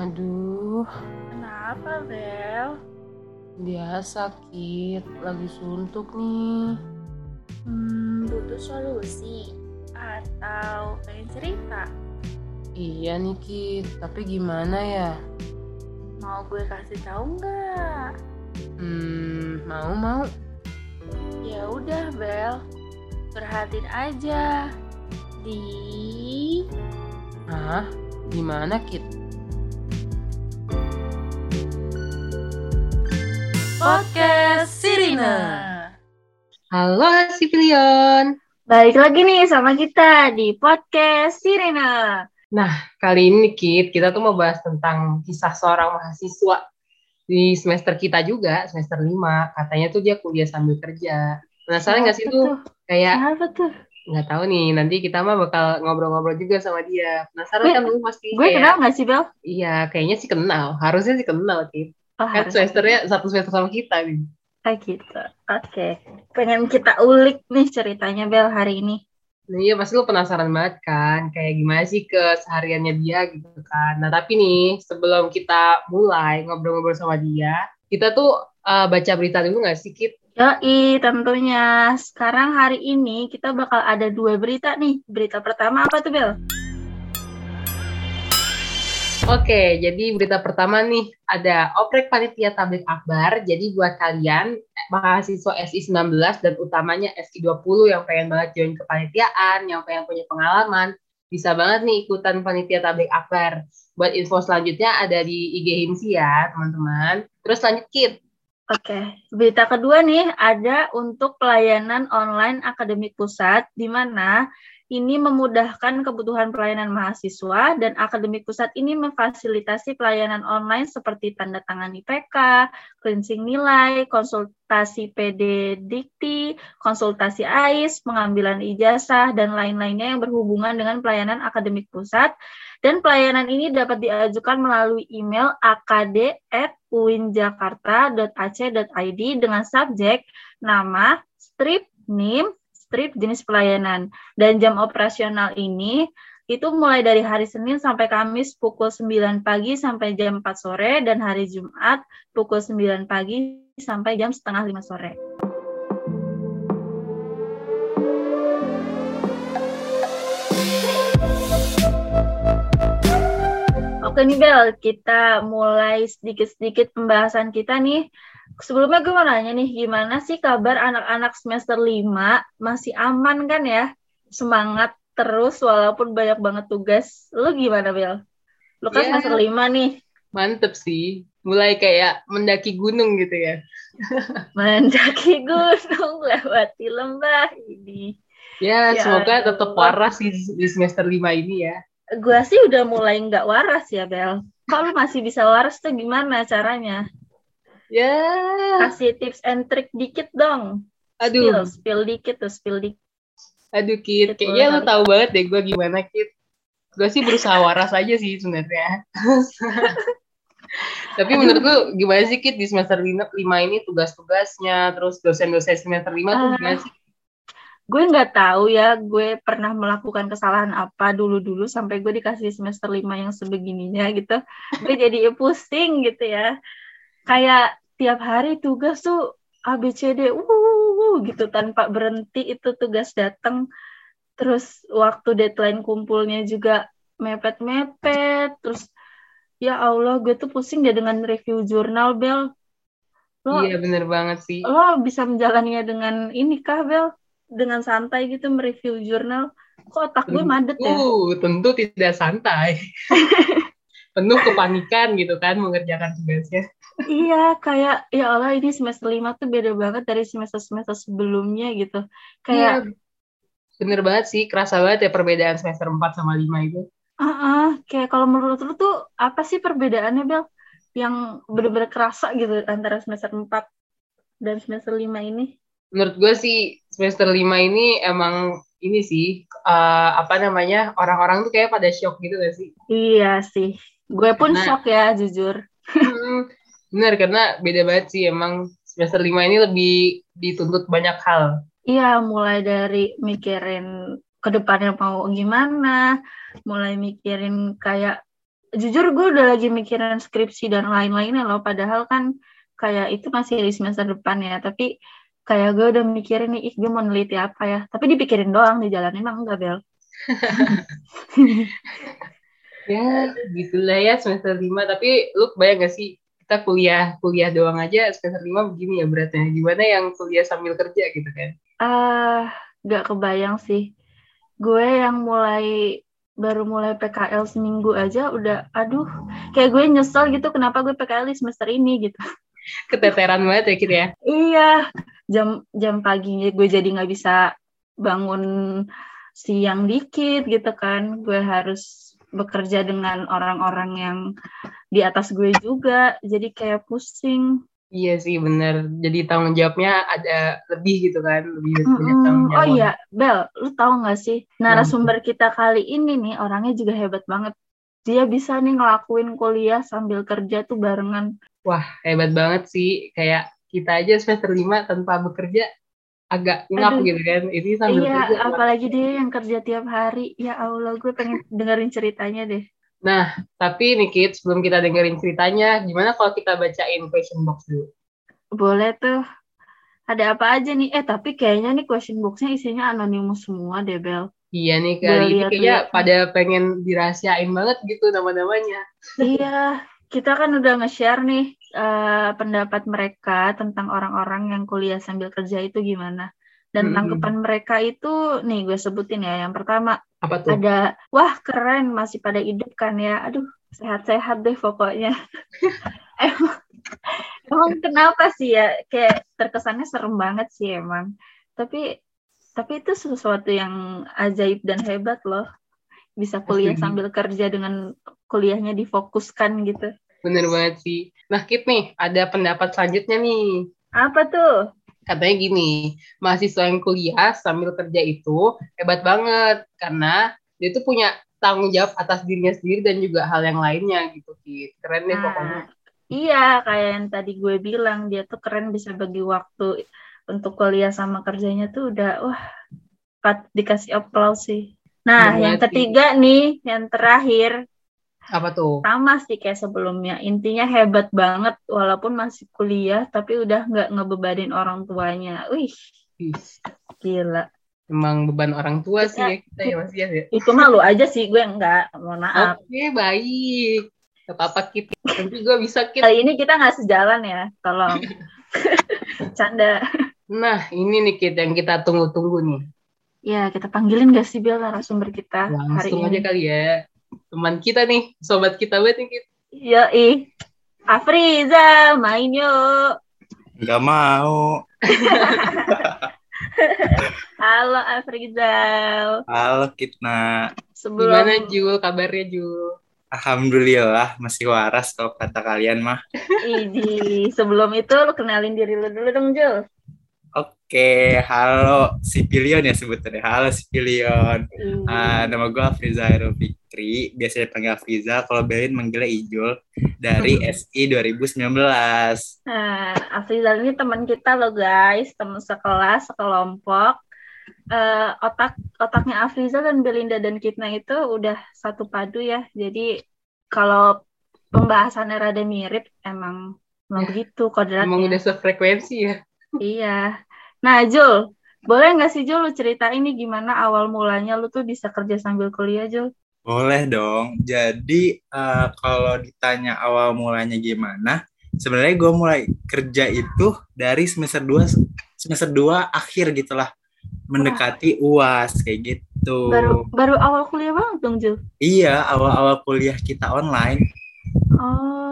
Aduh, Kenapa, Bel? dia sakit, lagi suntuk nih. Hmm, butuh solusi atau pengen cerita? Iya nih Kit, tapi gimana ya? Mau gue kasih tahu nggak? Hmm, mau mau. Ya udah, Bel. Perhatiin aja di Ah, gimana Kit? Podcast Sirina. Halo Sipilion. Balik lagi nih sama kita di podcast Sirina. Kali ini Kit, kita tuh mau bahas tentang kisah seorang mahasiswa di semester kita juga, semester 5. Katanya tuh dia kuliah sambil kerja. Penasaran nggak sih tuh? tuh? Kayak Siapa tuh? nggak tahu nih, nanti kita mah bakal ngobrol-ngobrol juga sama dia. Penasaran Gue- kan lu pasti Gue kayak- kenal nggak sih, Bel? Iya, kayaknya sih kenal. Harusnya sih kenal, Kit. Oh, Kan semesternya satu semester sama kita nih. Ah, gitu. Oke. Pengen kita ulik nih ceritanya, Bel, hari ini. Nah, iya, pasti lu penasaran banget kan, kayak gimana sih kesehariannya dia gitu kan. Nah, tapi nih, sebelum kita mulai ngobrol-ngobrol sama dia, kita tuh uh, baca berita dulu nggak sih, Kit? Yoi, tentunya. Sekarang hari ini kita bakal ada dua berita nih. Berita pertama apa tuh, Bel? Oke, jadi berita pertama nih, ada oprek panitia tablik akbar. Jadi buat kalian, eh, mahasiswa SI19 dan utamanya SI20 yang pengen banget join kepanitiaan, yang pengen punya pengalaman, bisa banget nih ikutan panitia tablik akbar. Buat info selanjutnya ada di IG Himsi ya, teman-teman. Terus lanjut, Kit. Oke, berita kedua nih ada untuk pelayanan online akademik pusat, di mana ini memudahkan kebutuhan pelayanan mahasiswa dan akademik pusat ini memfasilitasi pelayanan online seperti tanda tangan IPK, cleansing nilai, konsultasi PD Dikti, konsultasi AIS, pengambilan ijazah, dan lain-lainnya yang berhubungan dengan pelayanan akademik pusat. Dan pelayanan ini dapat diajukan melalui email akd@uinjakarta.ac.id dengan subjek nama, strip, NIM, strip jenis pelayanan. Dan jam operasional ini itu mulai dari hari Senin sampai Kamis pukul 9 pagi sampai jam 4 sore dan hari Jumat pukul 9 pagi sampai jam setengah 5 sore. Oke nih Bel, kita mulai sedikit-sedikit pembahasan kita nih. Sebelumnya gue mau nanya nih, gimana sih kabar anak-anak semester 5? Masih aman kan ya? Semangat terus walaupun banyak banget tugas. Lu gimana Bel? Lu kan Ya. semester 5 nih, Mantep sih. Mulai kayak mendaki gunung gitu ya. mendaki gunung, lewati lembah ini. Ya, Ya semoga Allah. tetap waras di, di semester 5 ini ya. Gue sih udah mulai nggak waras ya Bel. Lu masih bisa waras tuh gimana caranya? Ya, Kasih tips and trick dikit dong. aduh. Spill, spill dikit tuh, spill dikit. Aduh Kit, kayaknya lo tahu banget deh gue gimana Kit. Gue sih berusaha waras aja sih sebenarnya. Tapi menurut lu gimana sih Kit di semester 5, ini tugas-tugasnya, terus dosen-dosen semester 5 tuh Ah. gimana sih? gue nggak tahu ya gue pernah melakukan kesalahan apa dulu-dulu sampai gue dikasih semester 5 yang sebegininya gitu gue jadi pusing gitu ya kayak tiap hari tugas tuh ABCD uh, gitu tanpa berhenti itu tugas datang. Terus waktu deadline kumpulnya juga mepet-mepet terus ya Allah gue tuh pusing deh dengan review jurnal Bel. Lo Iya bener banget sih. lo bisa menjalaninya dengan ini kah Bel? Dengan santai gitu mereview jurnal. Kok otak gue madet ya? Uh, tentu tidak santai. Penuh kepanikan gitu kan mengerjakan tugasnya. iya kayak ya Allah ini semester 5 tuh beda banget dari semester-semester sebelumnya gitu kayak Iya, bener banget sih, kerasa banget ya perbedaan semester 4 sama 5 itu. ah ah, kayak kalau menurut lu tuh apa sih perbedaannya Bel yang bener-bener kerasa gitu antara semester 4 dan semester 5 ini Menurut gue sih semester 5 ini emang ini sih, eh, apa namanya, orang-orang tuh kayak pada shock gitu gak sih? iya sih gue pun Nah. shock ya jujur Bener, karena beda banget sih emang semester 5 ini lebih dituntut banyak hal. Iya, mulai dari mikirin ke depannya mau gimana, mulai mikirin kayak jujur gue udah lagi mikirin skripsi dan lain-lainnya loh padahal kan kayak itu masih di semester depan ya tapi kayak gue udah mikirin nih ih gue mau neliti apa ya tapi dipikirin doang di jalan emang enggak Bel ya gitulah ya semester lima. Tapi lu bayang gak sih kita kuliah kuliah doang aja semester lima begini ya beratnya. Gimana yang kuliah sambil kerja gitu kan? Ah uh, gak kebayang sih. Gue yang mulai baru mulai PKL seminggu aja udah aduh. Kayak gue nyesel gitu kenapa gue PKL di semester ini gitu. Keteteran banget ya gitu ya? Iya jam jam paginya gue jadi nggak bisa bangun siang dikit gitu kan. Gue harus bekerja dengan orang-orang yang di atas gue juga jadi kayak pusing Iya sih bener. Jadi tanggung jawabnya ada lebih gitu kan, lebih mm -hmm. tanggung jawab. Oh iya, Bel, lu tahu nggak sih narasumber kita kali ini nih orangnya juga hebat banget. Dia bisa nih ngelakuin kuliah sambil kerja tuh barengan. Wah, hebat banget sih. Kayak kita aja semester lima tanpa bekerja agak ngap gitu kan. Ini sambil iya kerja, apalagi dia yang kerja tiap hari. Ya Allah gue pengen dengerin ceritanya deh. Nah tapi nih Kit sebelum kita dengerin ceritanya gimana kalau kita bacain question box dulu? Boleh tuh. Ada apa aja nih? Eh tapi kayaknya nih question boxnya isinya anonimus semua deh Bel. Iya nih kali ini kayaknya pada pengen dirahasiain banget gitu nama-namanya. Iya kita kan udah nge-share nih uh, pendapat mereka tentang orang-orang yang kuliah sambil kerja itu gimana. Dan mm -hmm. tanggapan mereka itu nih gue sebutin ya. Yang pertama apa tuh? Ada wah keren masih pada hidup kan ya. Aduh, sehat-sehat deh pokoknya. emang, emang kenapa sih ya kayak terkesannya serem banget sih emang. Tapi tapi itu sesuatu yang ajaib dan hebat loh. Bisa kuliah sambil kerja dengan kuliahnya difokuskan gitu. Bener banget sih. Nah, Kit nih, ada pendapat selanjutnya nih. Apa tuh? Katanya gini, mahasiswa yang kuliah sambil kerja itu hebat banget karena dia tuh punya tanggung jawab atas dirinya sendiri dan juga hal yang lainnya gitu, Kit. Keren deh nah, pokoknya. Iya, kayak yang tadi gue bilang, dia tuh keren bisa bagi waktu untuk kuliah sama kerjanya tuh udah wah dikasih aplaus sih. Nah, Bener yang ketiga nih, yang terakhir apa tuh? Sama sih kayak sebelumnya. Intinya hebat banget walaupun masih kuliah tapi udah nggak ngebebanin orang tuanya. Wih. Gila. Emang beban orang tua sih ya kita ya Mas ya. Itu malu aja sih gue enggak. Mohon maaf. Oke, baik. Gak apa-apa kita. Nanti gue bisa kita. Kali ini kita nggak sejalan ya. Tolong. Canda. Nah, ini nih kita yang kita tunggu-tunggu nih. Ya, kita panggilin gak sih Bill narasumber kita Langsung hari ini? aja kali ya teman kita nih, sobat kita banget nih. Kita. Iya, ih. Afriza, main yuk. Gak mau. Halo Afriza. Halo Kitna. Sebelum... Gimana Jul, kabarnya Jul? Alhamdulillah masih waras kalau kata kalian mah. Idi, sebelum itu lu kenalin diri lu dulu dong Jul. Oke, halo Sipilion ya sebetulnya. Halo Sipilion. Mm. Uh, nama gue Afriza Aerobi Fikri, biasa dipanggil Afiza, kalau Belin manggilnya Ijul dari SI 2019. Nah, Afiza ini teman kita loh guys, teman sekelas, sekelompok. Uh, otak otaknya Afriza dan Belinda dan Kitna itu udah satu padu ya. Jadi kalau pembahasannya rada mirip emang emang begitu kodratnya. Emang udah sefrekuensi ya. Iya. Nah, Jul, boleh nggak sih Jul lu cerita ini gimana awal mulanya lu tuh bisa kerja sambil kuliah, Jul? Boleh dong. Jadi uh, kalau ditanya awal mulanya gimana, sebenarnya gue mulai kerja itu dari semester 2 semester 2 akhir gitulah mendekati UAS kayak gitu. Baru baru awal kuliah banget dong, Jul. Iya, awal-awal kuliah kita online. Oh,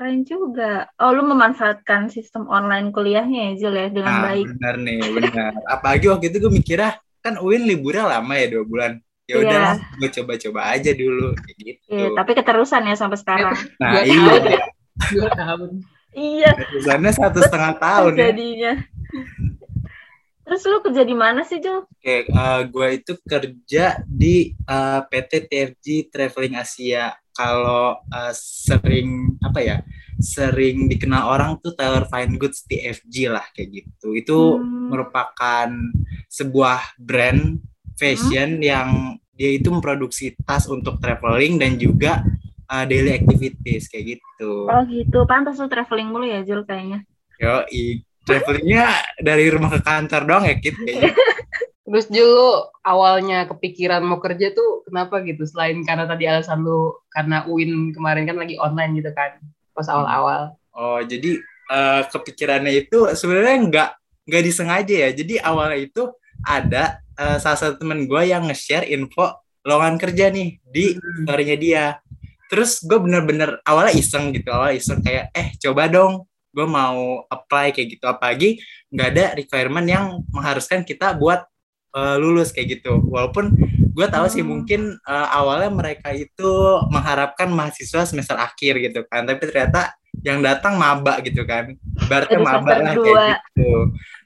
keren juga. Oh, lu memanfaatkan sistem online kuliahnya ya, Jul ya dengan nah, baik. Benar nih, benar. Apalagi waktu itu gue mikirnya kan UIN liburnya lama ya dua bulan ya udah yeah. gue coba-coba aja dulu gitu. Yeah, tapi keterusan ya sampai sekarang. Nah iya. Dua tahun. Iya. Keterusannya satu setengah tahun ya. Terus lu kerja di mana sih, Jo? Oke, uh, eh, gue itu kerja di uh, eh, PT TFG Traveling Asia. Kalau uh, sering apa ya? Sering dikenal orang tuh Taylor Fine Goods TFG lah kayak gitu. Itu hmm. merupakan sebuah brand fashion hmm? yang dia itu memproduksi tas untuk traveling dan juga uh, daily activities kayak gitu. Oh gitu, pantas lu traveling mulu ya Jul kayaknya. Yo, travelingnya dari rumah ke kantor doang ya kayaknya. Terus dulu awalnya kepikiran mau kerja tuh kenapa gitu? Selain karena tadi alasan lu karena UIN kemarin kan lagi online gitu kan pas awal-awal. Oh jadi uh, kepikirannya itu sebenarnya nggak nggak disengaja ya. Jadi awalnya itu ada uh, salah satu temen gue yang nge-share info lowongan kerja nih di hmm. story-nya dia. Terus gue bener-bener awalnya iseng gitu, awalnya iseng kayak eh coba dong gue mau apply kayak gitu apalagi nggak ada requirement yang mengharuskan kita buat uh, lulus kayak gitu. Walaupun gue tahu sih hmm. mungkin uh, awalnya mereka itu mengharapkan mahasiswa semester akhir gitu kan, tapi ternyata yang datang maba gitu kan. Berarti maba lah kayak gitu.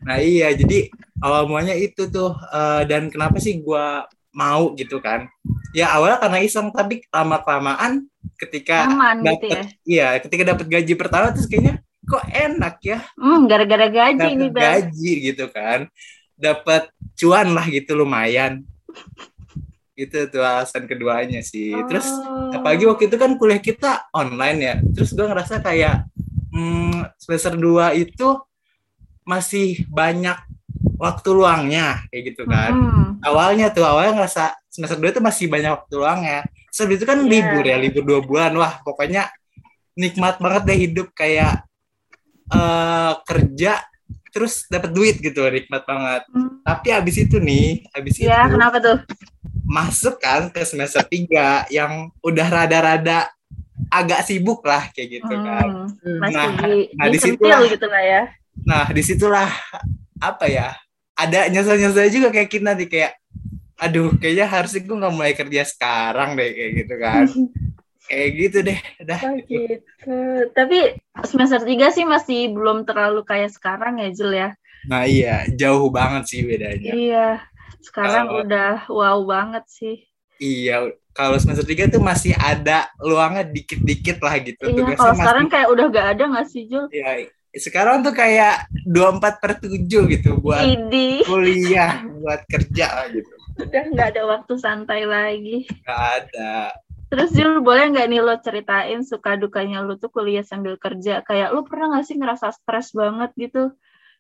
Nah iya, jadi awal mulanya itu tuh uh, dan kenapa sih gue mau gitu kan? Ya awalnya karena iseng, tapi lama kelamaan ketika dapat gitu ya? iya ketika dapat gaji pertama terus kayaknya kok enak ya? Hmm, gara-gara gaji ini gaji gitu kan dapat cuan lah gitu lumayan itu tuh alasan keduanya sih terus oh. apalagi waktu itu kan kuliah kita online ya terus gue ngerasa kayak hmm, semester 2 itu masih banyak waktu luangnya kayak gitu kan hmm. awalnya tuh awalnya ngerasa semester 2 itu masih banyak waktu luangnya sebelum itu kan yeah. libur ya libur dua bulan wah pokoknya nikmat banget deh hidup kayak uh, kerja terus dapat duit gitu nikmat banget hmm. tapi abis itu nih abis ya, itu kenapa tuh masuk kan ke semester tiga yang udah rada-rada agak sibuk lah kayak gitu hmm. kan Masih nah di, nah di gitu lah ya nah di situlah apa ya ada nyesel-nyesel juga kayak kita nih kayak aduh kayaknya harusnya gue nggak mulai kerja sekarang deh kayak gitu kan kayak gitu deh udah oh, gitu. tapi semester 3 sih masih belum terlalu kayak sekarang ya Jul ya? Nah iya. Jauh banget sih bedanya. Iya. Sekarang uh, udah wow banget sih. Iya. Kalau semester 3 tuh masih ada luangnya dikit-dikit lah gitu. Iya kalau sekarang kayak udah gak ada gak sih Jul? Iya. Sekarang tuh kayak 24 per 7 gitu buat Idi. kuliah buat kerja gitu. Udah nggak ada waktu santai lagi. Nggak ada Terus Jul boleh nggak nih lo ceritain suka dukanya lo tuh kuliah sambil kerja? Kayak lo pernah nggak sih ngerasa stres banget gitu?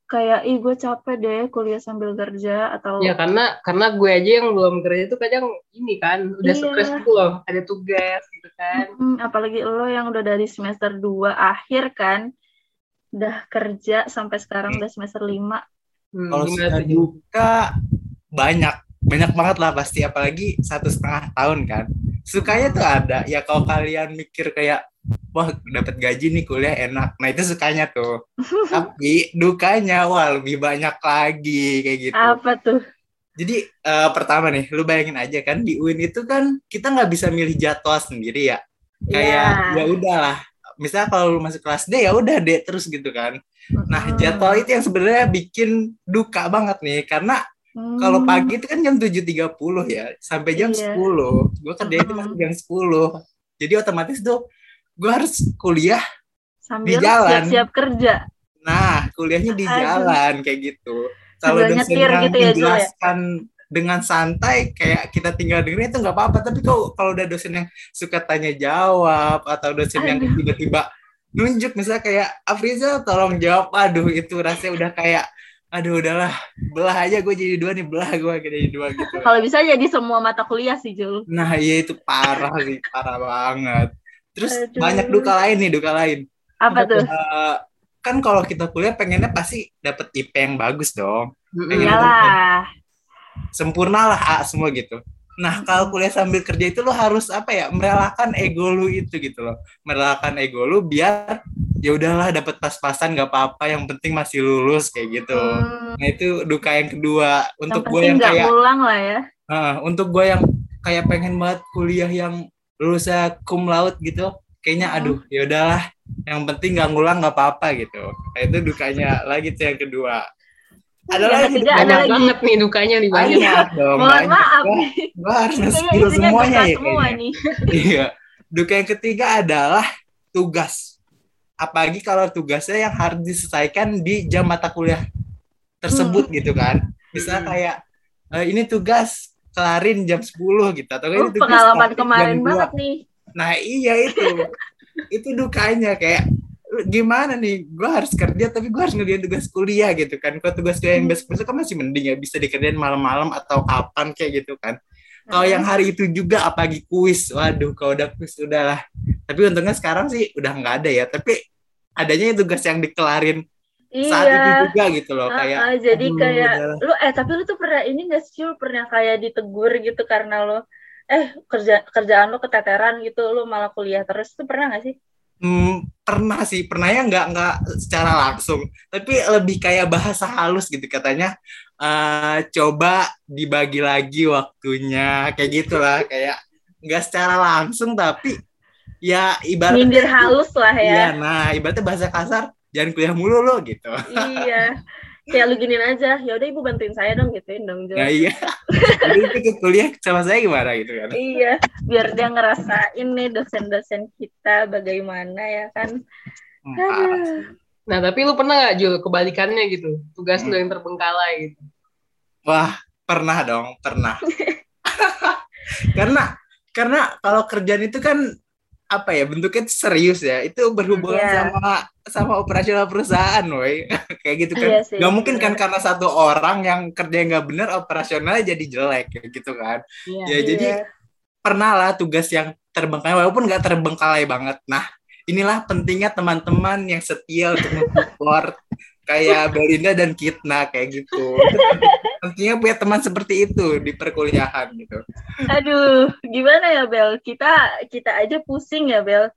Kayak ih gue capek deh kuliah sambil kerja atau Ya karena karena gue aja yang belum kerja itu kadang ini kan udah iya. stres gitu loh, ada tugas gitu kan. Hmm, apalagi lo yang udah dari semester 2 akhir kan udah kerja sampai sekarang udah semester 5. Hmm, Kalau suka duka banyak banyak banget lah pasti apalagi satu setengah tahun kan sukanya tuh ada. Ya kalau kalian mikir kayak wah dapat gaji nih kuliah enak. Nah itu sukanya tuh. Tapi dukanya wah lebih banyak lagi kayak gitu. Apa tuh? Jadi uh, pertama nih lu bayangin aja kan di UIN itu kan kita nggak bisa milih jadwal sendiri ya. Kayak yeah. ya udahlah. Misalnya kalau lu masuk kelas D ya udah D terus gitu kan. Nah jadwal itu yang sebenarnya bikin duka banget nih karena Hmm. Kalau pagi itu kan jam 7.30 ya, sampai jam iya. 10. Gue kerja itu masih jam 10. Jadi otomatis tuh gue harus kuliah Sambil di jalan. siap-siap kerja. Nah, kuliahnya di Aduh. jalan kayak gitu. Kalau dosen yang gitu ya, ya? menjelaskan ya? dengan santai kayak kita tinggal dengerin itu nggak apa-apa tapi kalau kalau udah dosen yang suka tanya jawab atau dosen aduh. yang tiba-tiba nunjuk misalnya kayak Afriza tolong jawab aduh itu rasanya udah kayak aduh udahlah. Belah aja gue jadi dua nih belah gue jadi dua gitu. Kalau bisa jadi semua mata kuliah sih Jul. Nah iya itu parah sih parah banget. Terus aduh. banyak duka lain nih duka lain. Apa tuh? uh, kan kalau kita kuliah pengennya pasti dapat IP yang bagus dong. Iyalah. sempurna lah A semua gitu Nah, kalau kuliah sambil kerja itu lo harus apa ya? Merelakan ego lu itu gitu loh. Merelakan ego lu biar ya udahlah dapat pas-pasan nggak apa-apa, yang penting masih lulus kayak gitu. Hmm. Nah, itu duka yang kedua untuk gue yang kayak pulang lah ya. Uh, untuk gue yang kayak pengen banget kuliah yang lulusnya cum laude gitu. Kayaknya hmm. aduh, ya udahlah. Yang penting nggak ngulang nggak apa-apa gitu. Nah, itu dukanya lagi tuh yang kedua ada lagi banyak ada lagi. banget nih dukanya nih banyak, banyak dong mohon maaf. Gua, harus semuanya ya semua nih. iya. Duka yang ketiga adalah tugas. Apalagi kalau tugasnya yang harus diselesaikan di jam mata kuliah tersebut hmm. gitu kan. Misalnya hmm. kayak e, ini tugas kelarin jam 10 gitu. Atau uh, ini tugas pengalaman kemarin banget nih. Nah iya itu. Itu dukanya kayak gimana nih? Gue harus kerja tapi gue harus ngerjain tugas kuliah gitu kan. Kalau tugas kuliah yang besok besok kan masih mending ya bisa dikerjain malam-malam atau kapan kayak gitu kan. Kalau yang hari itu juga apalagi kuis. Waduh kalau udah kuis udahlah. Tapi untungnya sekarang sih udah nggak ada ya. Tapi adanya tugas yang dikelarin Iya. saat itu juga gitu loh kayak ah, jadi kayak udahlah. lu eh tapi lu tuh pernah ini gak sih lu pernah kayak ditegur gitu karena lu eh kerja kerjaan lu keteteran gitu lu malah kuliah terus. Tuh pernah gak sih? Hmm, pernah sih pernah ya nggak nggak secara langsung tapi lebih kayak bahasa halus gitu katanya eh coba dibagi lagi waktunya kayak gitulah kayak nggak secara langsung tapi ya ibaratnya Nyindir halus lah Iya, ya. nah ibaratnya bahasa kasar jangan kuliah mulu lo gitu. iya. Kayak lu giniin aja, ya udah ibu bantuin saya dong gituin dong Jo. Nah iya. Jadi itu ke kuliah sama saya gimana gitu kan. Iya, biar dia ngerasain nih dosen-dosen kita bagaimana ya kan. Hmm. Aduh. Nah, tapi lu pernah nggak Jul kebalikannya gitu? Tugas lu yang terbengkalai gitu. Wah, pernah dong, pernah. karena karena kalau kerjaan itu kan apa ya bentuknya serius ya itu berhubungan Iya. sama sama operasional perusahaan woi kayak gitu kan sih, nggak mungkin kan karena satu orang yang kerja nggak benar operasionalnya jadi jelek kayak gitu kan Iya. ya jadi Iya. pernah lah tugas yang terbengkalai walaupun nggak terbengkalai banget. Nah inilah pentingnya teman-teman yang setia untuk mensupport kayak Belinda dan Kitna kayak gitu. Itu Pentingnya punya teman seperti itu di perkuliahan gitu. Aduh, gimana ya Bel? Kita kita aja pusing ya Bel.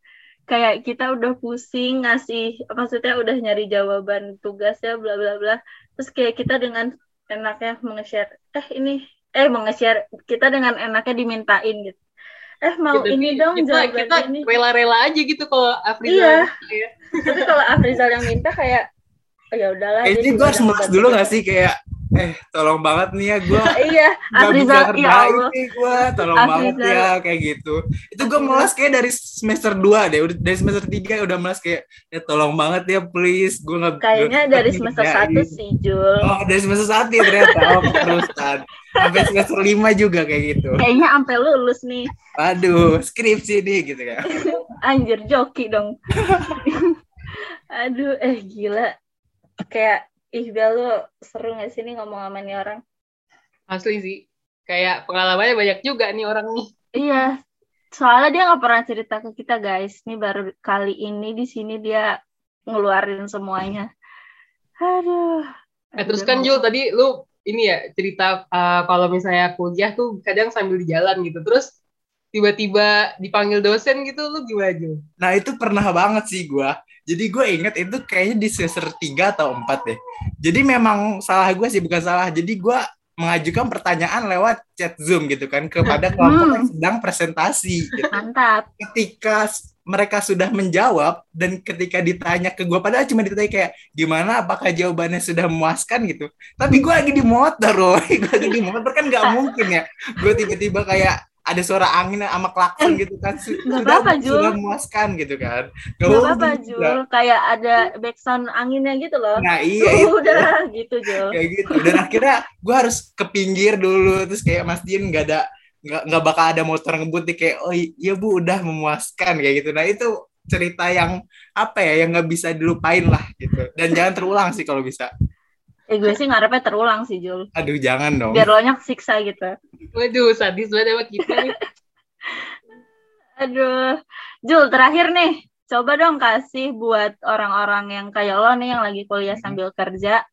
Kayak kita udah pusing ngasih, maksudnya udah nyari jawaban tugasnya bla bla bla. Terus kayak kita dengan enaknya menge-share, eh ini, eh menge-share kita dengan enaknya dimintain gitu. Eh mau Gitu, ini dong kita, jawaban kita ini. rela-rela aja gitu kalau Afrizal. Iya. Iya. Tapi kalau Afrizal yang minta kayak, ya udahlah. Kayaknya dia gue harus ngebantu dulu gak sih kayak eh tolong banget nih ya gue Iya, bisa Afrizal, ya kerjain Allah. nih gue tolong banget ya kayak gitu itu gue melas kayak dari semester 2 deh udah dari semester 3 udah melas kayak ya tolong banget ya please gue nggak Kayaknya dari semester satu sih, Jul. Oh, dari semester satu ya ternyata. Oh, keterusan. Sampai semester lima juga kayak gitu. Kayaknya sampai lulus nih. Aduh, skripsi nih gitu kan. Anjir joki dong. Aduh, eh gila. Kayak ih lu seru gak sih nih ngomong sama nih orang? Asli sih. Kayak pengalamannya banyak juga nih orang nih. Iya. Soalnya dia nggak pernah cerita ke kita guys. Ini baru kali ini di sini dia ngeluarin semuanya. Aduh. Eh, terus kan Jul tadi lu ini ya cerita uh, kalau misalnya kuliah tuh kadang sambil di jalan gitu. Terus tiba-tiba dipanggil dosen gitu lu gimana Jul? Nah, itu pernah banget sih gua. Jadi gue inget itu kayaknya di semester 3 atau 4 deh. Jadi memang salah gue sih, bukan salah. Jadi gua mengajukan pertanyaan lewat chat Zoom gitu kan kepada kelompok Hmm. yang sedang presentasi. gitu. Mantap. ketika mereka sudah menjawab dan ketika ditanya ke gue padahal cuma ditanya kayak gimana apakah jawabannya sudah memuaskan gitu tapi gue lagi di motor loh gue lagi di motor kan nggak mungkin ya gue tiba-tiba kayak ada suara angin sama klakson gitu kan. Sudah Jul. sudah memuaskan gitu kan. Gak apa-apa mungkin Jul. Kayak ada background anginnya gitu loh. nah iya itu. Udah gitu Jul. kayak gitu. Dan akhirnya gue harus ke pinggir dulu. Terus kayak mastiin nggak ada nggak nggak bakal ada motor ngebut nih. Kayak oh iya bu udah memuaskan kayak gitu. Nah itu cerita yang apa ya yang nggak bisa dilupain lah gitu. Dan jangan terulang sih kalau bisa Eh gue sih ngarepnya terulang sih Jul. aduh jangan dong Biar lo nya siksa gitu. Waduh, sadis banget sama kita nih. Aduh, Jul terakhir nih, coba dong kasih buat orang-orang yang kayak lo nih yang lagi kuliah Hmm. sambil kerja,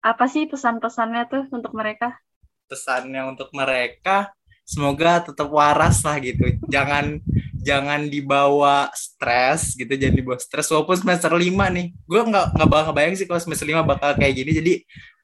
apa sih pesan-pesannya tuh untuk mereka? pesannya untuk mereka semoga tetap waras lah gitu jangan jangan dibawa stres gitu jangan dibawa stres. Walaupun semester lima nih gue nggak nggak bakal bayang sih kalau semester lima bakal kayak gini. Jadi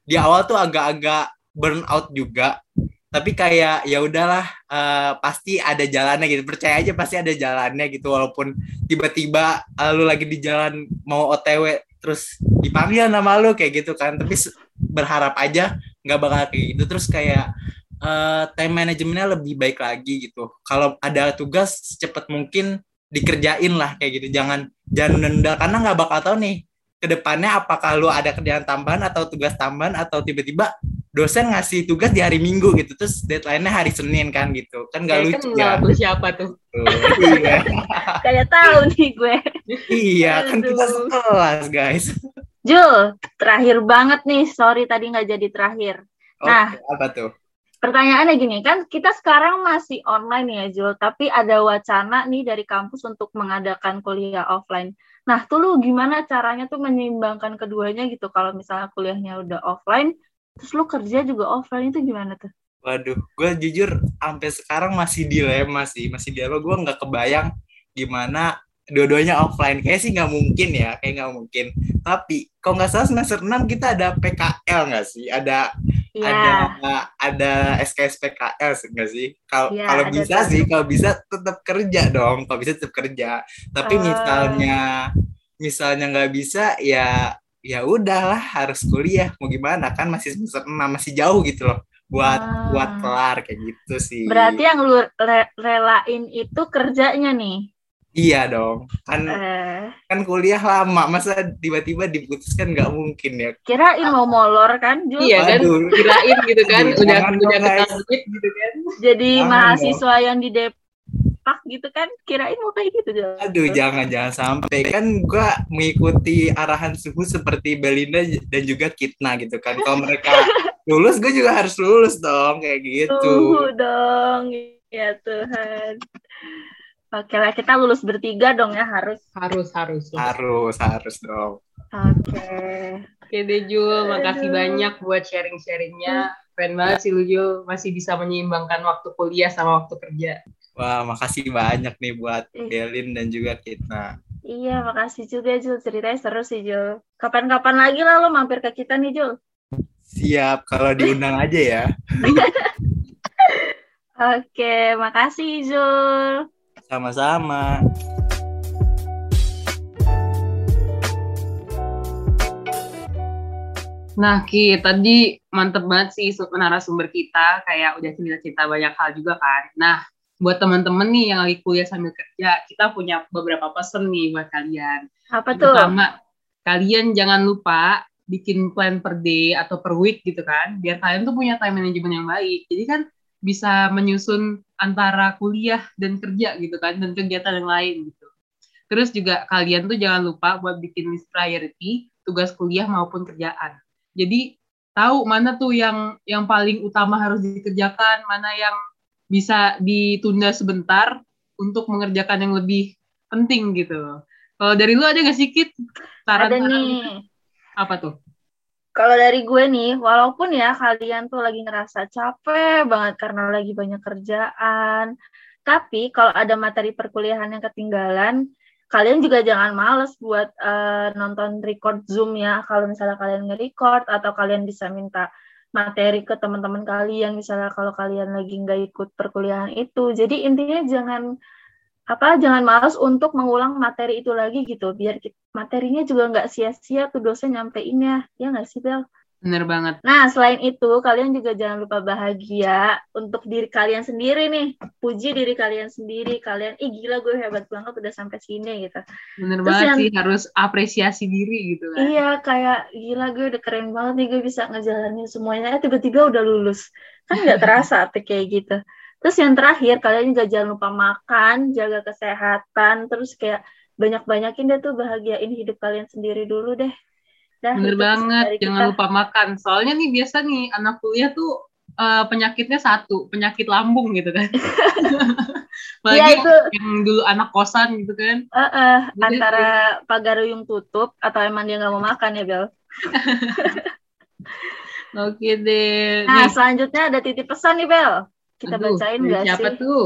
di awal tuh agak-agak burn out juga. Tapi kayak ya udahlah eh, pasti ada jalannya gitu. Percaya aja pasti ada jalannya gitu. Walaupun tiba-tiba eh, lu lagi di jalan mau OTW terus dipanggil nama lu kayak gitu kan. Tapi berharap aja nggak bakal kayak gitu. Terus kayak eh, time manajemennya lebih baik lagi gitu. Kalau ada tugas secepat mungkin dikerjain lah kayak gitu. Jangan jangan nunda karena nggak bakal tahu nih ke depannya apakah lu ada kerjaan tambahan atau tugas tambahan atau tiba-tiba dosen ngasih tugas di hari Minggu gitu. Terus deadline-nya hari Senin kan gitu. Kan nggak lucu ya. tuh siapa tuh? Iya. Kayak tahu nih gue. iya kan kita sekelas guys. Jul, terakhir banget nih. Sorry tadi nggak jadi terakhir. Nah. apa tuh Pertanyaannya gini, kan kita sekarang masih online ya Jul, tapi ada wacana nih dari kampus untuk mengadakan kuliah offline. Nah, tuh lu gimana caranya tuh menyeimbangkan keduanya gitu? Kalau misalnya kuliahnya udah offline, terus lu kerja juga offline itu gimana tuh? Waduh, gue jujur sampai sekarang masih dilema sih, masih dilema. Gue nggak kebayang gimana dua-duanya offline. Kayak sih nggak mungkin ya, kayak nggak mungkin. Tapi kalau nggak salah semester 6 kita ada PKL nggak sih? Ada Iya. ada ada SKS PKL nggak sih? Kalau Iya, kalau bisa sih, kalau bisa tetap kerja dong. Kalau bisa tetap kerja. Tapi Ah. misalnya misalnya nggak bisa ya ya udahlah harus kuliah. Mau gimana kan masih semester 6 masih jauh gitu loh buat Ah. buat kelar kayak gitu sih. Berarti yang lu re- relain itu kerjanya nih. Iya dong. Kan Eh, kan kuliah lama, masa tiba-tiba diputuskan nggak mungkin ya. kirain mau molor kan, Jul? iya kan kirain gitu kan Aduh, udah udah dong, duit gitu kan Jadi Jangan mahasiswa yang di Depak gitu kan, kirain mau kayak gitu, Jul. Aduh, jangan jangan sampai kan gua mengikuti arahan suhu seperti Belinda dan juga Kitna gitu kan. Kalau mereka lulus, gue juga harus lulus dong kayak gitu. Tuh dong, ya Tuhan. Oke lah, kita lulus bertiga dong ya harus. harus harus Harus harus dong. Oke. oke deh Jul makasih Aduh. banyak buat sharing-sharingnya keren banget sih lu Jul masih bisa menyeimbangkan waktu kuliah sama waktu kerja Wah, makasih banyak nih buat Ih. Belin dan juga Kitna. Iya, makasih juga Jul. Ceritanya seru sih Jul. Kapan-kapan lagi lah lo mampir ke kita nih Jul. Siap, kalau diundang aja ya. Oke, makasih Jul. Sama-sama. Nah, Ki, tadi mantep banget sih su- narasumber kita, kayak udah cerita-cerita banyak hal juga kan. Nah, buat teman-teman nih yang lagi kuliah sambil kerja, kita punya beberapa pesan nih buat kalian. Apa tuh? Pertama, kalian jangan lupa bikin plan per day atau per week gitu kan, biar kalian tuh punya time management yang baik. Jadi kan bisa menyusun antara kuliah dan kerja gitu kan, dan kegiatan yang lain gitu. Terus juga kalian tuh jangan lupa buat bikin list priority, tugas kuliah maupun kerjaan. Jadi tahu mana tuh yang yang paling utama harus dikerjakan, mana yang bisa ditunda sebentar untuk mengerjakan yang lebih penting gitu. Kalau dari lu ada gak sih Kit? Ada Saran-saran nih. apa tuh? Kalau dari gue nih, walaupun ya kalian tuh lagi ngerasa capek banget karena lagi banyak kerjaan, tapi kalau ada materi perkuliahan yang ketinggalan, kalian juga jangan males buat eh, nonton record Zoom ya. Kalau misalnya kalian nge-record atau kalian bisa minta materi ke teman-teman kalian, misalnya kalau kalian lagi nggak ikut perkuliahan itu. Jadi intinya jangan apa jangan malas untuk mengulang materi itu lagi gitu biar materinya juga nggak sia-sia tuh dosen nyampeinnya ya nggak sih Bel? Bener banget. Nah selain itu kalian juga jangan lupa bahagia untuk diri kalian sendiri nih puji diri kalian sendiri kalian ih gila gue hebat banget udah sampai sini gitu Bener Terus banget yang- sih harus apresiasi diri gitu kan. iya kayak gila gue udah keren banget nih gue bisa ngejalanin semuanya eh tiba-tiba udah lulus kan nggak terasa tuh kayak gitu terus yang terakhir kalian juga jangan lupa makan jaga kesehatan terus kayak banyak-banyakin deh tuh bahagiain hidup kalian sendiri dulu deh Dah, Bener itu banget, jangan kita. lupa makan. Soalnya nih biasa nih anak kuliah tuh eh, penyakitnya satu, penyakit lambung gitu kan. Apalagi Iya, yang, itu. yang dulu anak kosan gitu kan. Eh, Jadi- antara pagaruyung tutup atau emang dia nggak mau makan ya Bel Oke deh. nah nih, selanjutnya ada titip pesan nih Bel kita aduh, bacain nggak siapa sih tuh?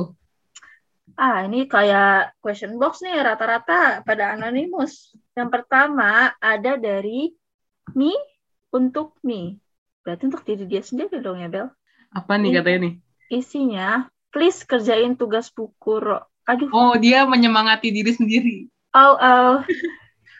Ah, ini kayak question box nih, rata-rata pada anonimus. Yang pertama ada dari Mi untuk Mi. Berarti untuk diri dia sendiri dong ya, Bel. Apa nih Ini- katanya nih? Isinya, please kerjain tugas buku, Ro. Aduh, Oh, dia menyemangati diri sendiri. oh, oh.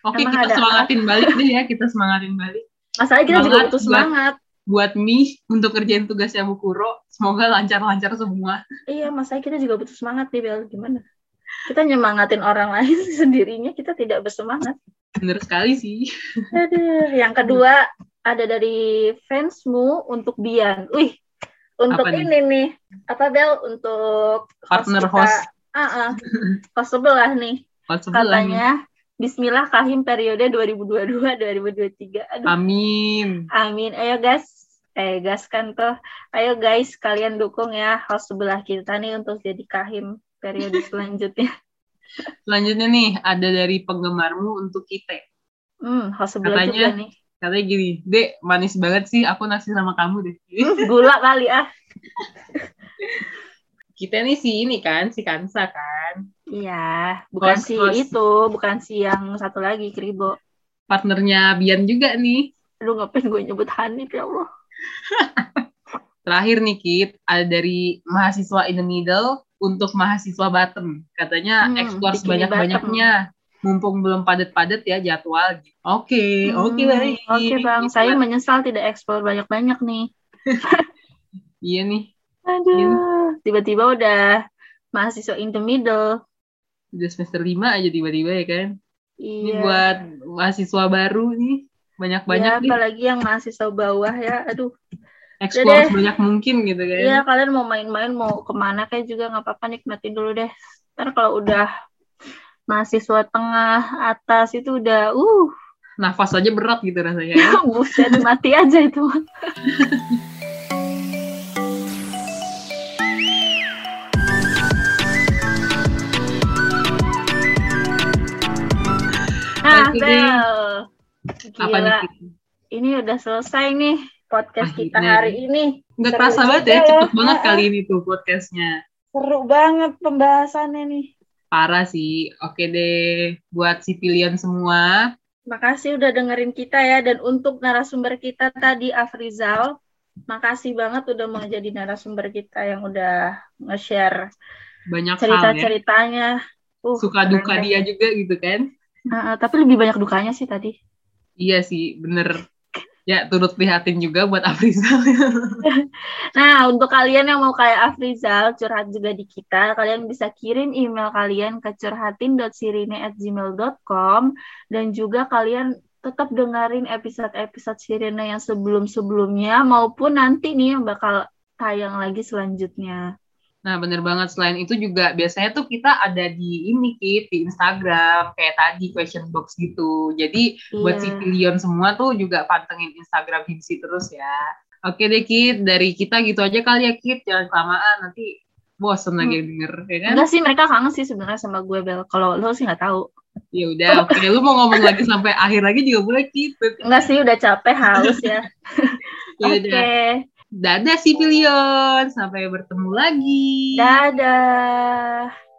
Oke, Emang kita ada semangatin balik deh ya, kita semangatin balik. Masalahnya kita juga Semangat butuh buat- semangat. Buat Mi untuk kerjain tugasnya Bu Kuro, semoga lancar-lancar semua. Iya, masalahnya kita juga butuh semangat nih, Bel. Gimana? Kita nyemangatin orang lain sendirinya, kita tidak bersemangat. Bener sekali sih. Aduh, yang kedua ada dari fansmu untuk Bian. Wih, untuk Apa nih? ini nih. Apa Bel? Untuk Partner kita. host. Ah, ah. host sebelah nih. Sebelah nih. Katanya Bismillah Kahim periode 2022-2023. Aduh, Amin. amin. Ayo guys, eh gas kan tuh. Ayo guys, kalian dukung ya host sebelah kita nih untuk jadi Kahim periode selanjutnya. Selanjutnya nih, ada dari penggemarmu untuk kita. Hmm, host sebelah Katanya- juga nih. Katanya gini, Dek, manis banget sih aku nasi sama kamu deh. Hmm, gula kali ah. Kita nih si ini kan, si Kansa kan. Iya, bukan Host, si host. itu, bukan si yang satu lagi, Kribo. Partnernya Bian juga nih. Aduh, ngapain gue nyebut Hanif, ya Allah. Terakhir nih, Kit, ada dari mahasiswa in the middle untuk mahasiswa bottom. Katanya Hmm, bikini sebanyak-banyaknya. Mumpung belum padat-padat ya jadwal. Oke, oke Hmm, baik. Oke, Bang. Gitu. Saya menyesal tidak ekspor banyak-banyak nih. Iya nih, Aduh, tiba-tiba udah mahasiswa in the middle. udah semester 5 aja tiba-tiba ya kan. Ini Iya. buat mahasiswa baru nih. Banyak-banyak ya, apalagi yang mahasiswa bawah ya. Aduh, Explore deh. sebanyak mungkin gitu kan. Iya, kalian mau main-main, mau ke mana kayak juga nggak apa-apa, nikmatin dulu deh. Ntar kalau udah mahasiswa tengah, atas itu udah, uh, Nafas aja berat gitu rasanya. ya. buset, mati aja itu. Nah, Oke Bel. Apa nih? Gila, ini udah selesai nih podcast kita Akhirnya. hari ini. Nggak Seru kerasa banget ya, ya. cepet banget Ah, kali ini tuh podcastnya. Seru banget pembahasannya nih. Parah sih. Oke deh, buat si pilihan semua. Makasih udah dengerin kita ya. Dan untuk narasumber kita tadi, Afrizal, makasih banget udah mau jadi narasumber kita yang udah nge-share Banyak ya. cerita-ceritanya. Uh, Suka duka dia juga gitu kan. Heeh, tapi lebih banyak dukanya sih tadi. Iya sih, bener. Ya, turut prihatin juga buat Afrizal. Nah, untuk kalian yang mau kayak Afrizal, curhat juga di kita, kalian bisa kirim email kalian ke curhatin.sirine@gmail.com dan juga kalian tetap dengerin episode-episode Sirine yang sebelum-sebelumnya maupun nanti nih yang bakal tayang lagi selanjutnya. Nah, bener banget. Selain itu juga biasanya tuh kita ada di ini, Kit, di Instagram. Kayak tadi, question box gitu. Jadi, buat si Iya. pilihan semua tuh juga pantengin Instagram Himsi terus ya. Oke deh, Kit. Dari kita gitu aja kali ya, Kit. Jangan kelamaan. Nanti bosen lagi denger, ya kan? Enggak sih, mereka kangen sih sebenarnya sama gue, Bel. Kalau lo sih nggak tahu. Ya udah, oke. Lu mau ngomong lagi sampai akhir lagi juga boleh, Kit. Enggak sih, udah capek, haus ya. Ya Oke, udah. Dadah pilihan. Sampai bertemu lagi. dadah.